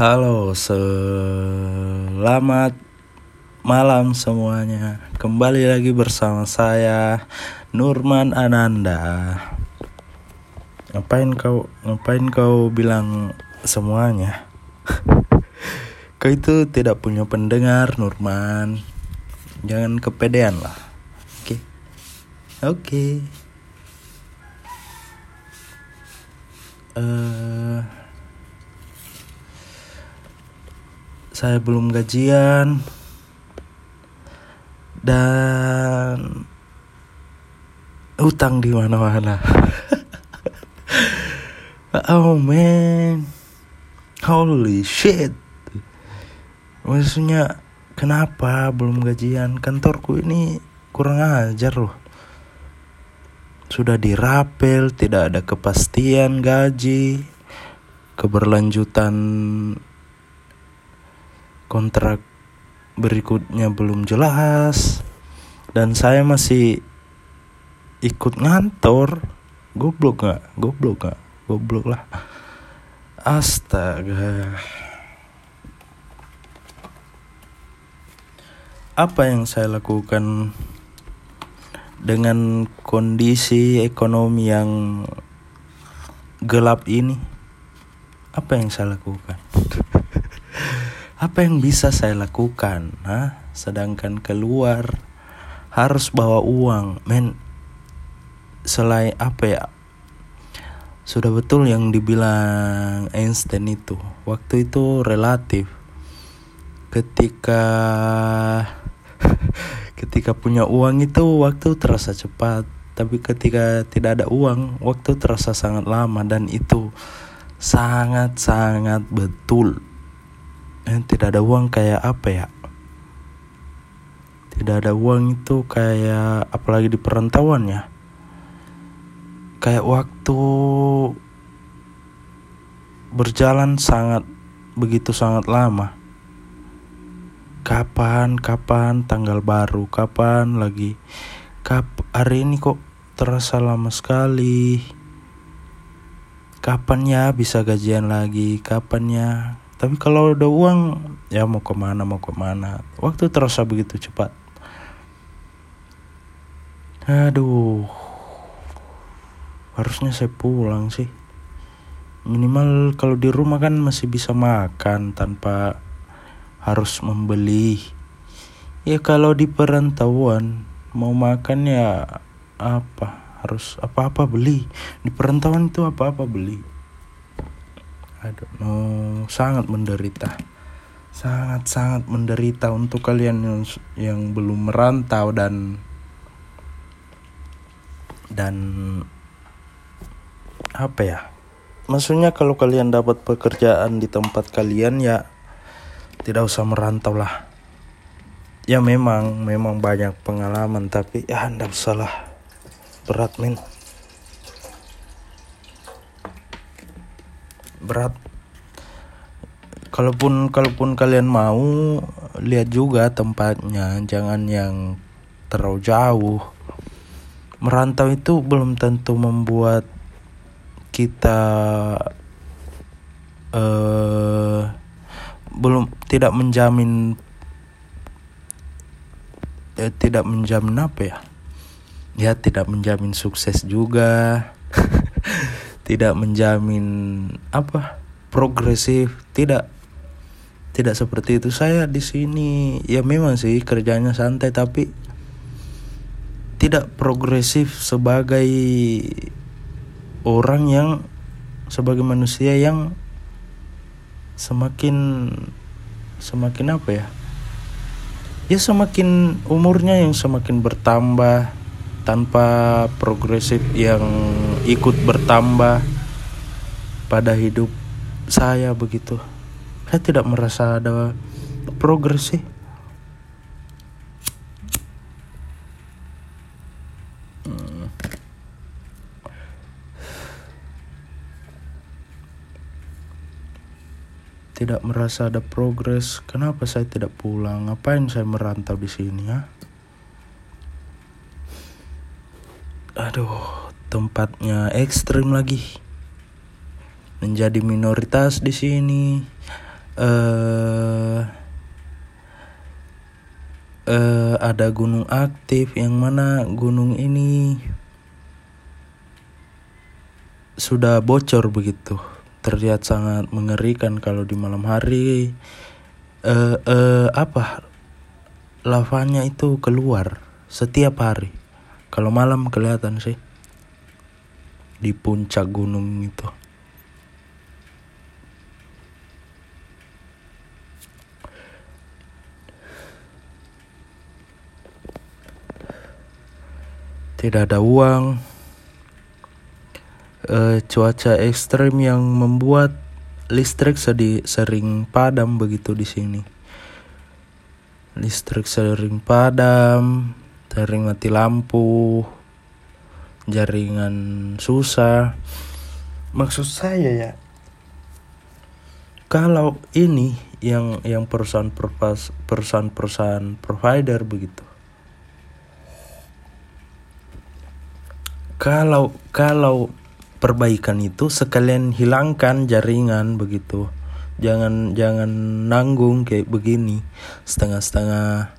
Halo, selamat malam semuanya. Kembali lagi bersama saya Nurman Ananda. Ngapain kau ngapain kau bilang semuanya? kau itu tidak punya pendengar, Nurman. Jangan kepedean lah. Oke. Oke. Eh saya belum gajian dan utang di mana-mana. oh man, holy shit. Maksudnya kenapa belum gajian? Kantorku ini kurang ajar loh. Sudah dirapel, tidak ada kepastian gaji, keberlanjutan kontrak berikutnya belum jelas dan saya masih ikut ngantor. Goblok nggak? Goblok nggak? Goblok lah. Astaga. Apa yang saya lakukan dengan kondisi ekonomi yang gelap ini? Apa yang saya lakukan apa yang bisa saya lakukan Hah? sedangkan keluar harus bawa uang. Men selain apa ya? Sudah betul yang dibilang Einstein itu. Waktu itu relatif. Ketika ketika punya uang itu waktu terasa cepat. Tapi ketika tidak ada uang waktu terasa sangat lama. Dan itu sangat sangat betul eh, tidak ada uang kayak apa ya? Tidak ada uang itu kayak apalagi di perantauan ya. Kayak waktu berjalan sangat begitu sangat lama. Kapan kapan tanggal baru kapan lagi? Kap hari ini kok terasa lama sekali. Kapan ya bisa gajian lagi? Kapan ya tapi kalau udah uang ya mau ke mana mau ke mana. Waktu terasa begitu cepat. Aduh. Harusnya saya pulang sih. Minimal kalau di rumah kan masih bisa makan tanpa harus membeli. Ya kalau di perantauan mau makan ya apa? Harus apa-apa beli. Di perantauan itu apa-apa beli Don't know sangat menderita. Sangat sangat menderita untuk kalian yang yang belum merantau dan dan apa ya? Maksudnya kalau kalian dapat pekerjaan di tempat kalian ya tidak usah merantau lah. Ya memang memang banyak pengalaman tapi ya anda usahlah berat men berat. Kalaupun kalaupun kalian mau lihat juga tempatnya. Jangan yang terlalu jauh. Merantau itu belum tentu membuat kita uh, belum tidak menjamin eh, tidak menjamin apa ya? Ya tidak menjamin sukses juga tidak menjamin apa progresif tidak tidak seperti itu. Saya di sini ya memang sih kerjanya santai tapi tidak progresif sebagai orang yang sebagai manusia yang semakin semakin apa ya? Ya semakin umurnya yang semakin bertambah tanpa progresif yang ikut bertambah pada hidup saya begitu. Saya tidak merasa ada progres sih. Hmm. tidak merasa ada progres. Kenapa saya tidak pulang? Ngapain saya merantau di sini ya? Aduh tempatnya ekstrim lagi. Menjadi minoritas di sini. Eh eh ada gunung aktif yang mana gunung ini sudah bocor begitu. Terlihat sangat mengerikan kalau di malam hari. Eh eh apa? Lavanya itu keluar setiap hari. Kalau malam kelihatan sih di puncak gunung itu. Tidak ada uang, uh, cuaca ekstrim yang membuat listrik sedi sering padam begitu di sini. Listrik sering padam, sering mati lampu, jaringan susah. Maksud saya ya, kalau ini yang yang perusahaan perusahaan perusahaan provider begitu. Kalau kalau perbaikan itu sekalian hilangkan jaringan begitu. Jangan jangan nanggung kayak begini setengah-setengah.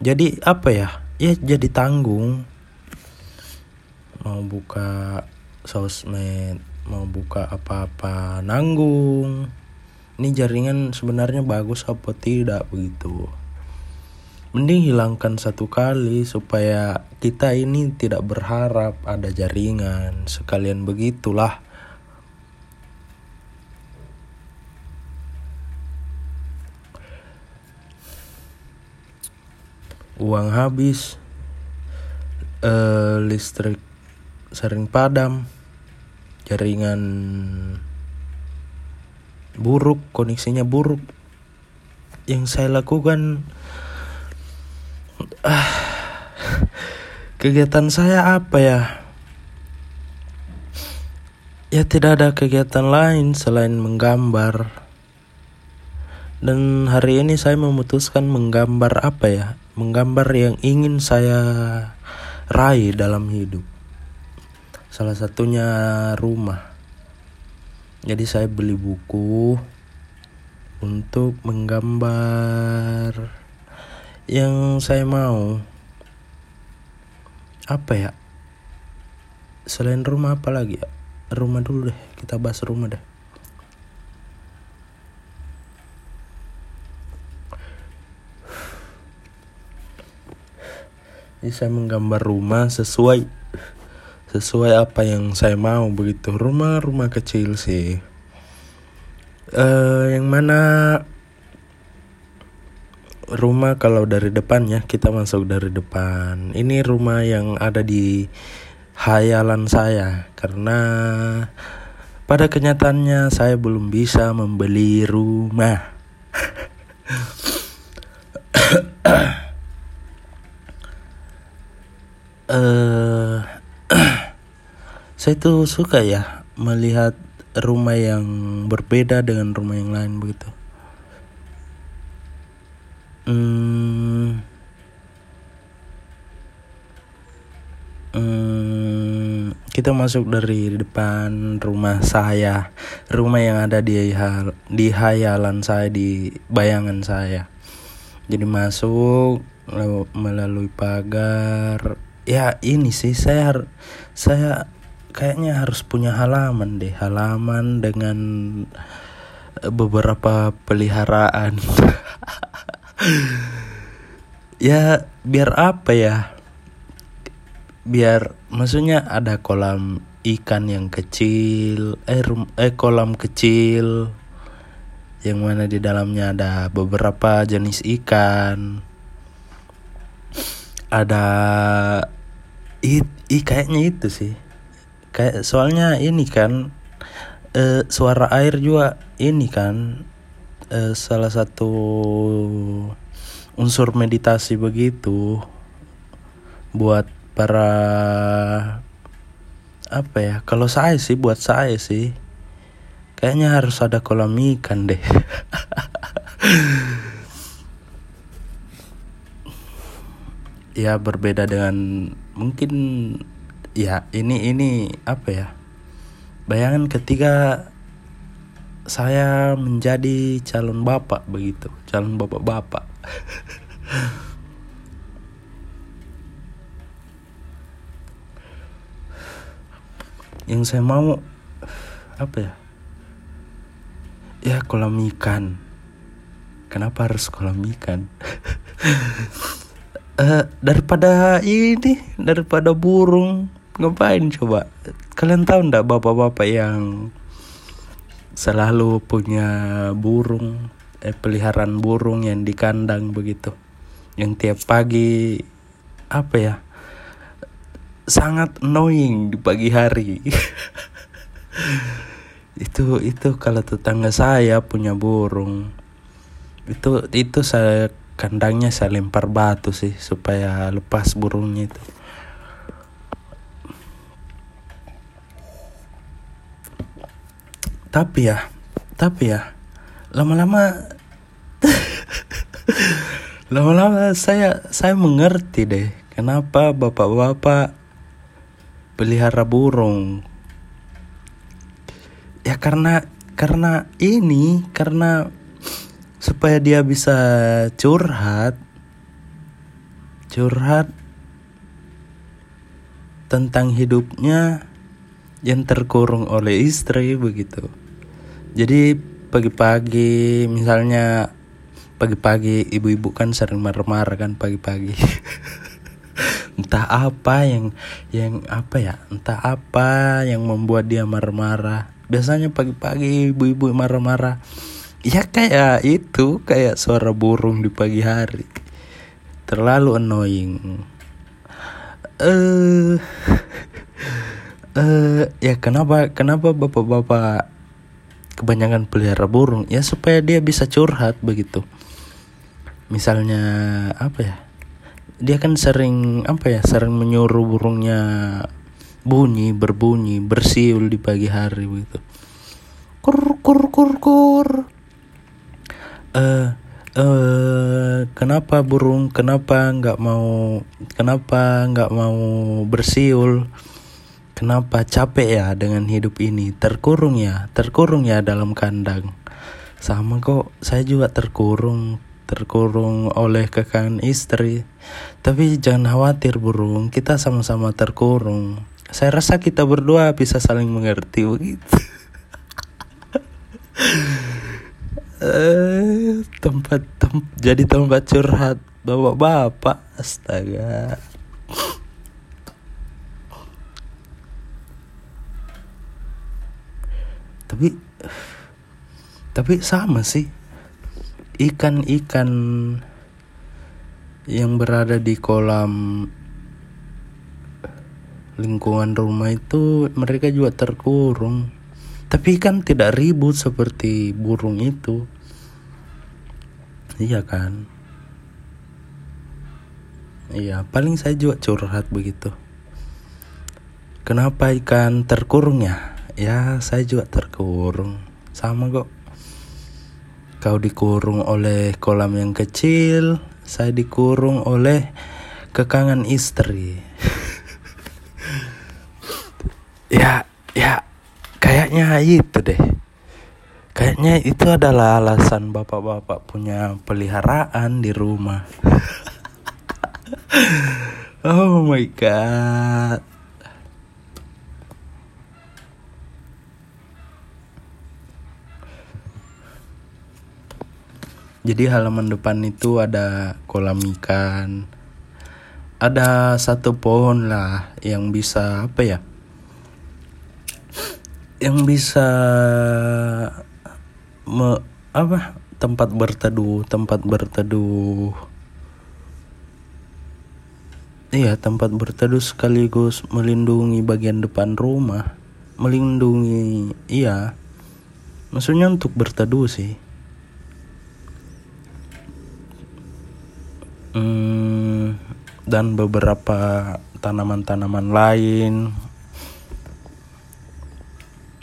Jadi apa ya? Ya jadi tanggung mau buka sosmed mau buka apa-apa nanggung. Ini jaringan sebenarnya bagus apa tidak begitu. Mending hilangkan satu kali supaya kita ini tidak berharap ada jaringan. Sekalian begitulah. Uang habis. Uh, listrik sering padam jaringan buruk koneksinya buruk yang saya lakukan ah, kegiatan saya apa ya? Ya tidak ada kegiatan lain selain menggambar. Dan hari ini saya memutuskan menggambar apa ya? Menggambar yang ingin saya raih dalam hidup. Salah satunya rumah. Jadi saya beli buku untuk menggambar yang saya mau. Apa ya? Selain rumah apa lagi ya? Rumah dulu deh kita bahas rumah deh. Jadi saya menggambar rumah sesuai sesuai apa yang saya mau begitu. Rumah-rumah kecil sih. Uh, yang mana rumah kalau dari depan ya kita masuk dari depan. Ini rumah yang ada di hayalan saya karena pada kenyataannya saya belum bisa membeli rumah. Uh, saya tuh suka ya melihat rumah yang berbeda dengan rumah yang lain begitu Hmm, hmm, kita masuk dari depan rumah saya, rumah yang ada di hal, di hayalan saya, di bayangan saya. Jadi masuk melalui pagar. Ya ini sih saya saya kayaknya harus punya halaman deh, halaman dengan beberapa peliharaan. ya biar apa ya? Biar maksudnya ada kolam ikan yang kecil eh, eh kolam kecil yang mana di dalamnya ada beberapa jenis ikan. Ada i, i kayaknya itu sih kayak soalnya ini kan eh, suara air juga ini kan uh, salah satu unsur meditasi begitu buat para apa ya kalau saya sih buat saya sih kayaknya harus ada kolam ikan deh. Ya berbeda dengan mungkin ya ini ini apa ya? Bayangan ketika saya menjadi calon bapak begitu calon bapak-bapak. Yang saya mau apa ya? Ya kolam ikan. Kenapa harus kolam ikan? Uh, daripada ini daripada burung ngapain coba? Kalian tahu ndak bapak-bapak yang selalu punya burung eh, peliharaan burung yang di kandang begitu? Yang tiap pagi apa ya? Sangat annoying di pagi hari. Itu itu kalau tetangga saya punya burung itu itu saya kandangnya saya lempar batu sih supaya lepas burungnya itu tapi ya tapi ya lama-lama lama-lama saya saya mengerti deh kenapa bapak-bapak pelihara burung. Ya karena karena ini karena supaya dia bisa curhat curhat tentang hidupnya yang terkurung oleh istri begitu jadi pagi-pagi misalnya pagi-pagi ibu-ibu kan sering marah-marah kan pagi-pagi. Entah apa yang yang apa ya entah apa yang membuat dia marah-marah. Biasanya pagi-pagi ibu-ibu marah-marah. Ya kayak itu kayak suara burung di pagi hari. Terlalu annoying. Eh uh, eh uh, ya kenapa kenapa bapak-bapak kebanyakan pelihara burung ya supaya dia bisa curhat begitu. Misalnya apa ya dia kan sering apa ya sering menyuruh burungnya bunyi berbunyi bersiul di pagi hari begitu. Kur kur kur kur. Eh uh, uh, kenapa burung kenapa nggak mau kenapa nggak mau bersiul kenapa capek ya dengan hidup ini terkurung ya terkurung ya dalam kandang sama kok saya juga terkurung terkurung oleh kekangan istri. Tapi jangan khawatir burung, kita sama-sama terkurung. Saya rasa kita berdua bisa saling mengerti begitu. eh, tempat tem jadi tempat curhat bapak-bapak, astaga. Tapi tapi sama sih. Ikan-ikan yang berada di kolam lingkungan rumah itu mereka juga terkurung. Tapi kan tidak ribut seperti burung itu. Iya kan? Iya paling saya juga curhat begitu. Kenapa ikan terkurung ya ya saya juga terkurung sama kok Kau dikurung oleh kolam yang kecil, saya dikurung oleh kekangan istri. ya, ya, kayaknya itu deh. Kayaknya itu adalah alasan bapak-bapak punya peliharaan di rumah. oh my god. Jadi halaman depan itu ada kolam ikan. Ada satu pohon lah yang bisa apa ya? Yang bisa me, apa? Tempat berteduh, tempat berteduh. Iya, tempat berteduh sekaligus melindungi bagian depan rumah. Melindungi, iya. Maksudnya untuk berteduh sih. Hmm, dan beberapa tanaman-tanaman lain.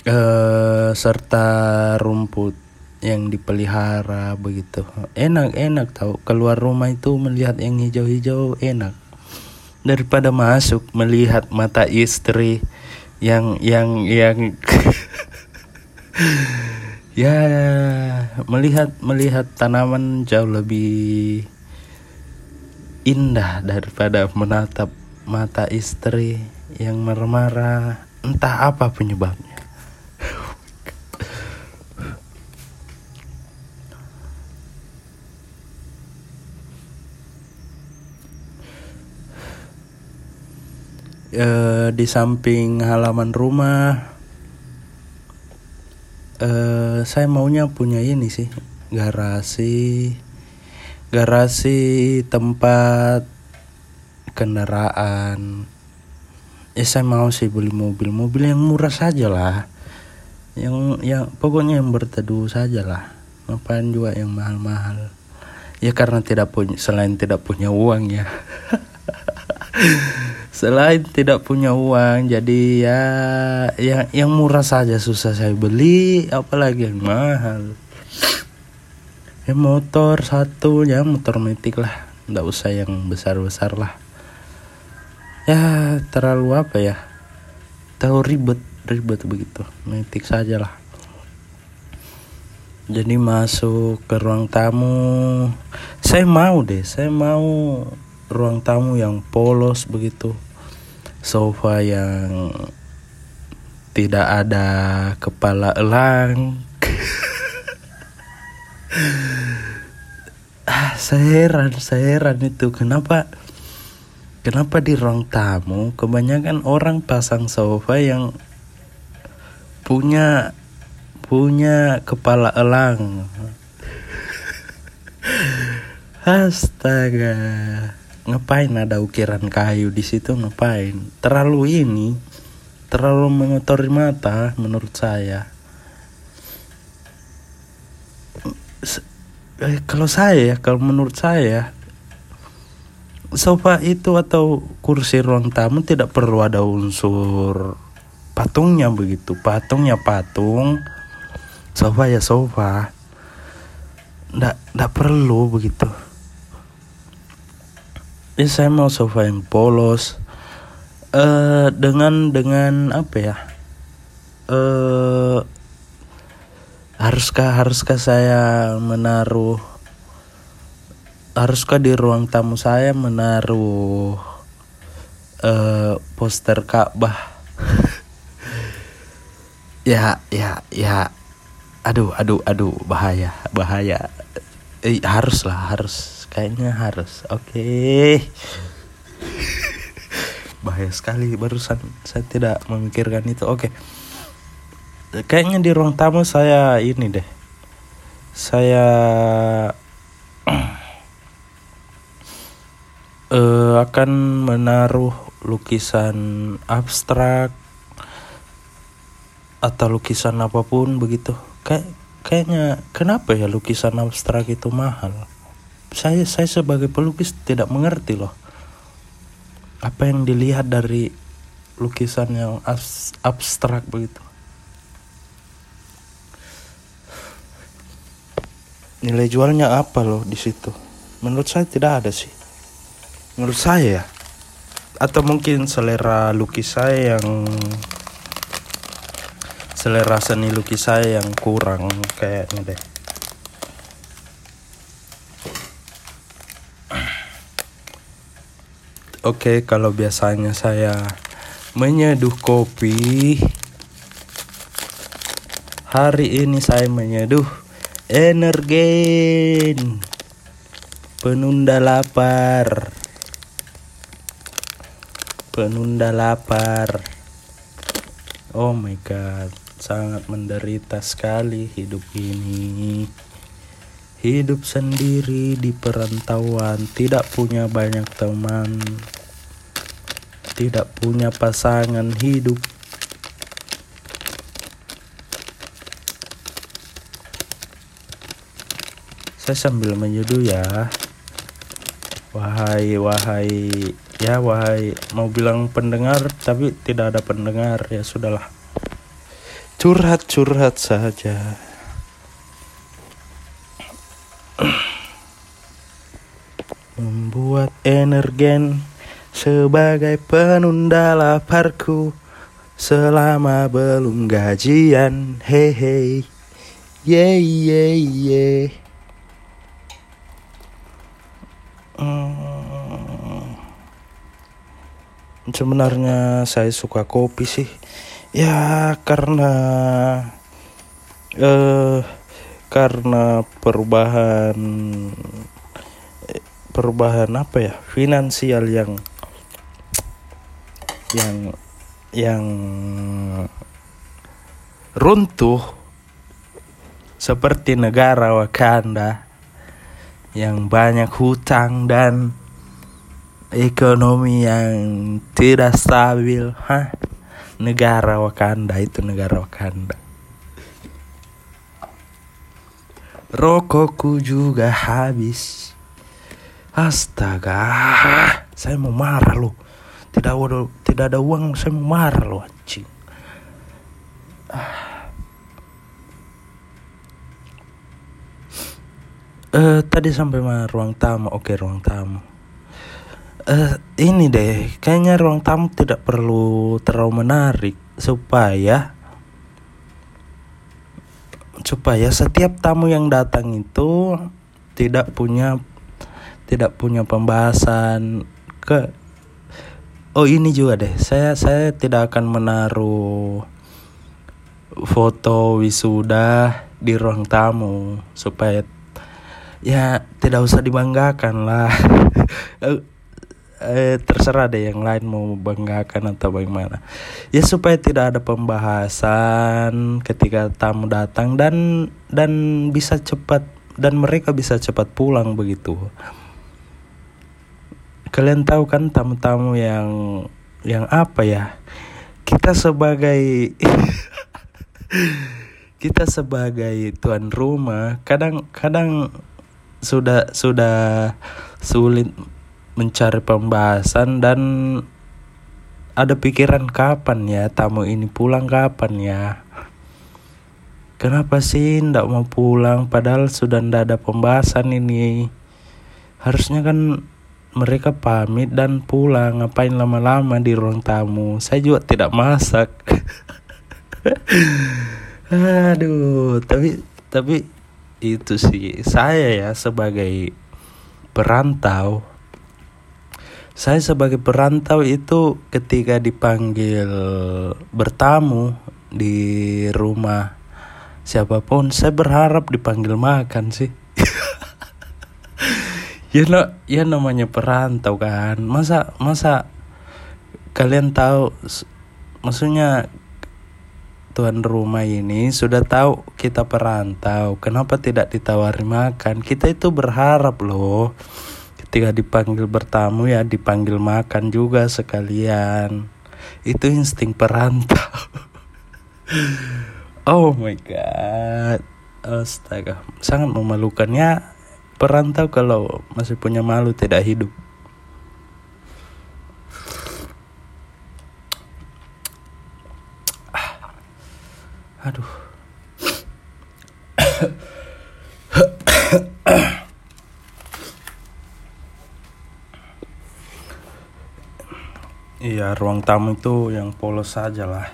Uh, serta rumput yang dipelihara begitu. Enak enak tahu. Keluar rumah itu melihat yang hijau-hijau enak. Daripada masuk melihat mata istri yang yang yang ya melihat melihat tanaman jauh lebih indah daripada menatap mata istri yang marah-marah. Entah apa penyebabnya. Uh, di samping halaman rumah uh, saya maunya punya ini sih garasi garasi tempat kendaraan. Ya saya mau sih beli mobil. Mobil yang murah saja lah. Yang yang pokoknya yang berteduh saja lah. Ngapain juga yang mahal-mahal? Ya karena tidak punya selain tidak punya uang ya. Selain tidak punya uang jadi ya yang yang murah saja susah saya beli. Apalagi yang mahal ya motor satu ya motor metik lah. Nggak usah yang besar besar lah. Ya terlalu apa ya? Tahu ribet ribet begitu. Metik saja lah. Jadi masuk ke ruang tamu. Saya mau deh saya mau ruang tamu yang polos begitu. Sofa yang tidak ada kepala elang. ah, saya heran, saya heran itu. Kenapa? Kenapa di ruang tamu kebanyakan orang pasang sofa yang punya punya kepala elang. Astaga. Ngapain ada ukiran kayu di situ? Ngapain? Terlalu ini terlalu mengotori mata menurut saya eh, kalau saya kalau menurut saya sofa itu atau kursi ruang tamu tidak perlu ada unsur patungnya begitu. Patungnya patung sofa ya sofa. Ndak ndak perlu begitu. Ya saya mau sofa yang polos. Uh, dengan dengan apa ya? Uh, haruskah haruskah saya menaruh haruskah di ruang tamu saya menaruh uh, poster Ka'bah? Ya ya ya. Aduh aduh aduh. Bahaya bahaya. Eh, harus lah harus. Kayaknya harus. Oke. Okay. bahaya sekali barusan. Saya tidak memikirkan itu. Oke. okay. Kayaknya di ruang tamu saya ini deh. Saya uh, akan menaruh lukisan abstrak atau lukisan apa pun begitu. Kayak kayaknya kenapa ya lukisan abstrak itu mahal? Saya saya sebagai pelukis tidak mengerti loh. Apa yang dilihat dari lukisan yang abstrak begitu nilai jualnya apa loh di situ? Menurut saya tidak ada sih. Menurut saya ya. Atau mungkin selera lukis saya yang selera seni lukis saya yang kurang kayaknya deh. Oke, okay, kalau biasanya saya menyeduh kopi, hari ini saya menyeduh energen penunda lapar. Penunda lapar. Oh my god, sangat menderita sekali hidup ini. Hidup sendiri di perantauan, tidak punya banyak teman, tidak punya pasangan hidup. Saya sambil menyeduh ya. Wahai, wahai, ya wahai, mau bilang pendengar tapi tidak ada pendengar ya sudahlah. Curhat-curhat saja. membuat energen sebagai penunda laparku selama belum gajian hehe yeah, yeah. Hmm, sebenarnya saya suka kopi sih. Ya karena eh karena perubahan perubahan apa ya finansial yang yang yang runtuh seperti negara Wakanda yang banyak hutang dan ekonomi yang tidak stabil. Hah? Negara Wakanda itu negara Wakanda. Rokokku juga habis. Astaga, saya mau marah loh. Tidak ada tidak ada uang, saya mau marah loh anjing. Uh, tadi sampai mana ruang tamu? Oke, ruang tamu. Uh, ini deh, kayaknya ruang tamu tidak perlu terlalu menarik supaya supaya setiap tamu yang datang itu tidak punya tidak punya pembahasan ke Oh ini juga deh, saya saya tidak akan menaruh foto wisuda di ruang tamu supaya ya tidak usah dibanggakan lah. Eh, eh, terserah deh yang lain mau banggakan atau bagaimana. Ya supaya tidak ada pembahasan ketika tamu datang dan dan bisa cepat dan mereka bisa cepat pulang begitu. Kalian tahu kan tamu-tamu yang yang apa ya? Kita sebagai kita sebagai tuan rumah kadang-kadang sudah sudah sulit mencari pembahasan dan ada pikiran kapan ya tamu ini pulang kapan ya? Kenapa sih ndak mau pulang? Padahal sudah ndak ada pembahasan ini. Harusnya kan mereka pamit dan pulang. Ngapain lama-lama di ruang tamu? Saya juga tidak masak. Aduh tapi tapi itu sih. Saya ya sebagai perantau saya sebagai perantau itu ketika dipanggil bertamu di rumah siapa pun saya berharap dipanggil makan sih. Ya no, ya namanya perantau kan. Masa masa kalian tahu maksudnya tuan rumah ini sudah tahu kita perantau, kenapa tidak ditawari makan? Kita itu berharap loh, ketika dipanggil bertamu ya dipanggil makan juga sekalian. Itu insting perantau. oh my god, astaga, sangat memalukannya perantau kalau masih punya malu tidak hidup. Aduh. Iya, ruang tamu itu yang polos saja lah.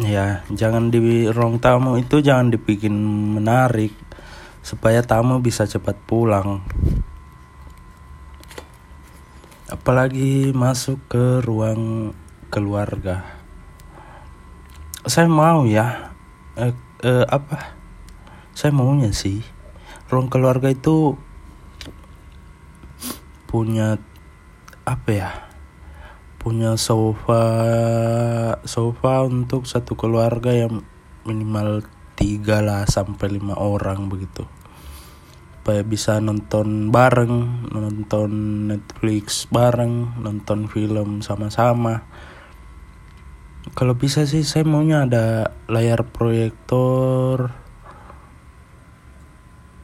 Ya, jangan di ruang tamu itu jangan dibikin menarik supaya tamu bisa cepat pulang apalagi masuk ke ruang keluarga. Saya mau ya eh, eh, apa? Saya maunya sih ruang keluarga itu punya apa ya? Punya sofa sofa untuk satu keluarga yang minimal tiga lah sampai lima orang begitu supaya bisa nonton bareng, nonton Netflix bareng, nonton film sama-sama. Kalau bisa sih saya maunya ada layar proyektor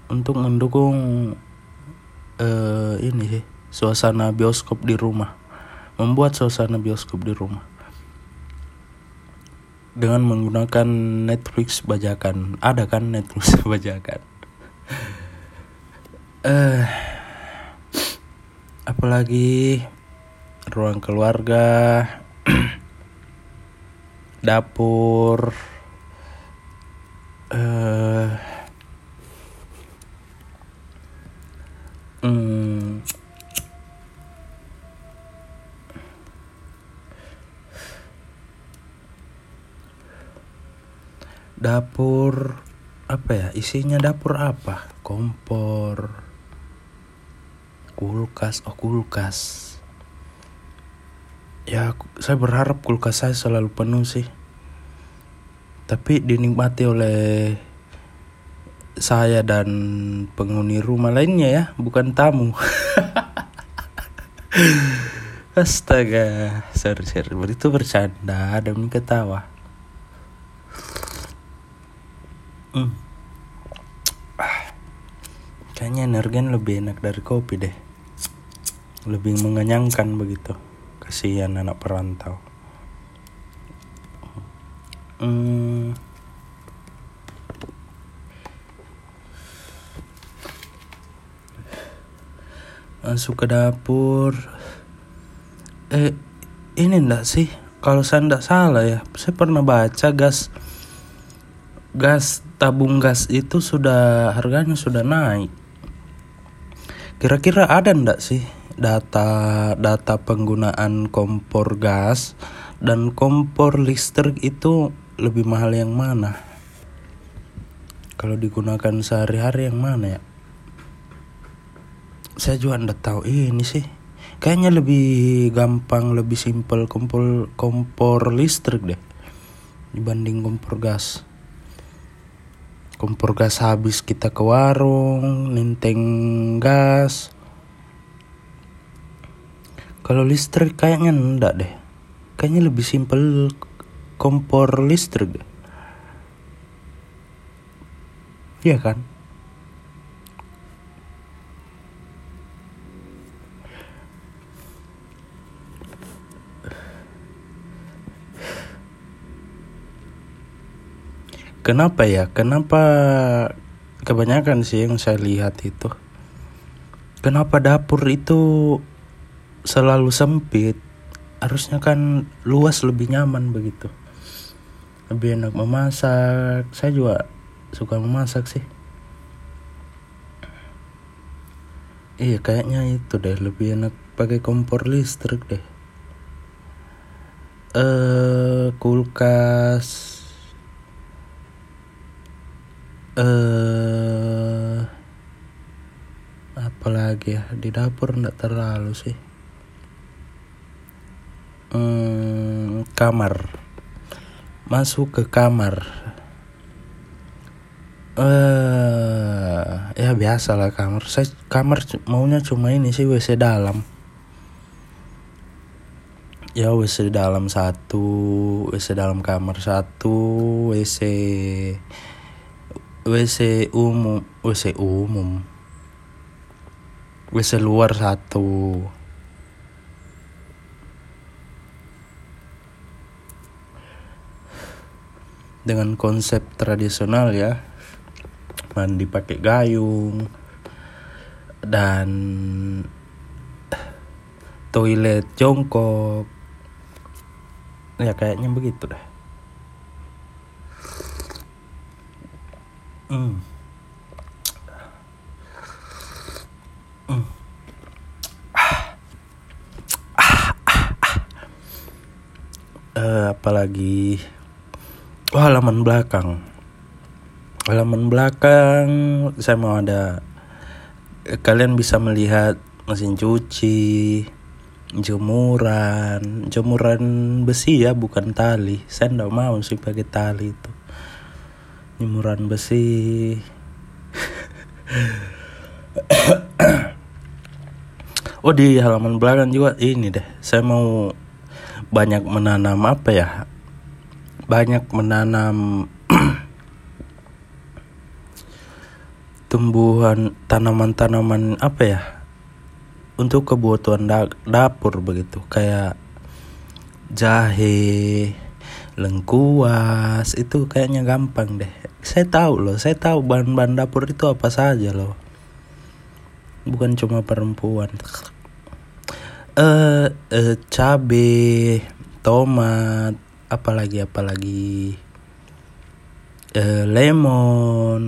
untuk mendukung uh, ini sih suasana bioskop di rumah, membuat suasana bioskop di rumah dengan menggunakan Netflix bajakan. Ada kan Netflix bajakan? Eh apalagi ruang keluarga dapur eh hmm, dapur apa ya isinya dapur apa? Kompor kulkas oh kulkas. Ya saya berharap kulkas saya selalu penuh sih. Tapi dinikmati oleh saya dan penghuni rumah lainnya ya bukan tamu. Astaga sorry sorry. Itu bercanda dan ketawa. Hmm. ah. kayaknya energen lebih enak dari kopi deh lebih mengenyangkan begitu. Kasihan anak perantau. Hmm. masuk ke dapur. Eh ini enggak sih? Kalau saya enggak salah ya saya pernah baca gas gas tabung gas itu sudah harganya sudah naik. Kira-kira ada enggak sih data data penggunaan kompor gas dan kompor listrik itu lebih mahal yang mana? Kalau digunakan sehari-hari yang mana ya? Saya juga ndak tahu ini sih. Kayaknya lebih gampang, lebih simpel kompor kompor listrik deh dibanding kompor gas. Kompor gas habis kita ke warung, ninteng gas, kalau listrik kayaknya enggak deh. Kayaknya lebih simpel kompor listrik. Iya kan? Kenapa ya? Kenapa kebanyakan sih yang saya lihat itu? Kenapa dapur itu selalu sempit harusnya kan luas lebih nyaman begitu. Lebih enak memasak. Saya juga suka memasak sih. Iya kayaknya itu deh lebih enak pakai kompor listrik deh. Eh kulkas. Eh apalagi ya? Di dapur ndak terlalu sih hmm, kamar. Masuk ke kamar. Eh uh, ya biasa lah kamar. Saya kamar maunya cuma ini sih wc dalam. Ya wc dalam satu wc dalam kamar satu wc wc umum wc umum. Wc luar satu dengan konsep tradisional ya mandi pakai gayung dan toilet jongkok ya kayaknya begitu dah hmm. Hmm. Uh, apalagi oh, halaman belakang. Halaman belakang saya mau ada kalian bisa melihat mesin cuci jemuran jemuran besi ya bukan tali. Saya ndak mau sih pakai tali itu. Jemuran besi. Oh di halaman belakang juga ini deh. Saya mau banyak menanam apa ya banyak menanam tumbuhan tanaman-tanaman apa ya untuk kebutuhan da dapur begitu. Kayak jahe lengkuas itu kayaknya gampang deh. Saya tahu loh saya tahu bahan-bahan dapur itu apa saja loh. Bukan cuma perempuan. Eh uh, uh, cabe tomat apalagi apalagi eh, lemon.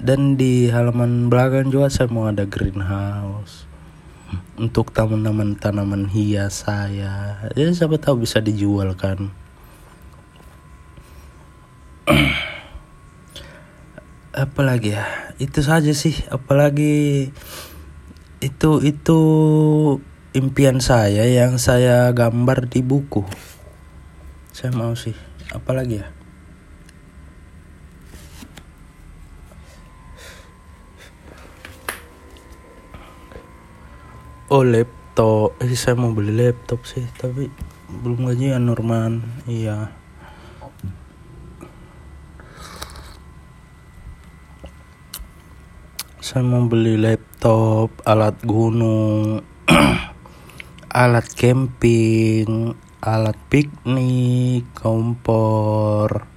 Dan di halaman belakang juga saya mau ada greenhouse. Untuk tanaman tanaman hias saya. Ya siapa tahu bisa dijual kan apalagi ya? Itu saja sih. Apalagi itu itu impian saya yang saya gambar di buku saya mau sih. Apalagi ya? Oh laptop. Eh saya mau beli laptop sih tapi belum gajian Norman. Iya. Saya mau beli laptop alat gunung alat camping alat piknik kompor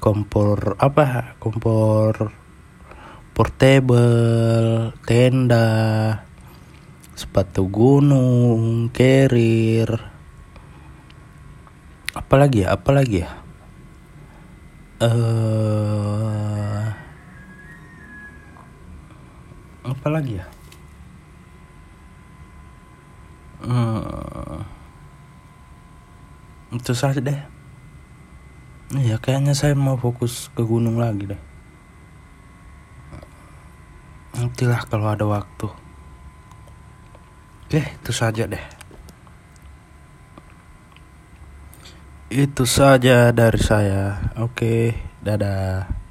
kompor apa kompor portable tenda sepatu gunung, carrier, apalagi ya, apalagi ya. Uh, apalagi ya. Hmm, itu saja deh. Ya kayaknya saya mau fokus ke gunung lagi deh. Nantilah kalau ada waktu. Oke, itu saja deh. Itu saja dari saya. Oke, dadah.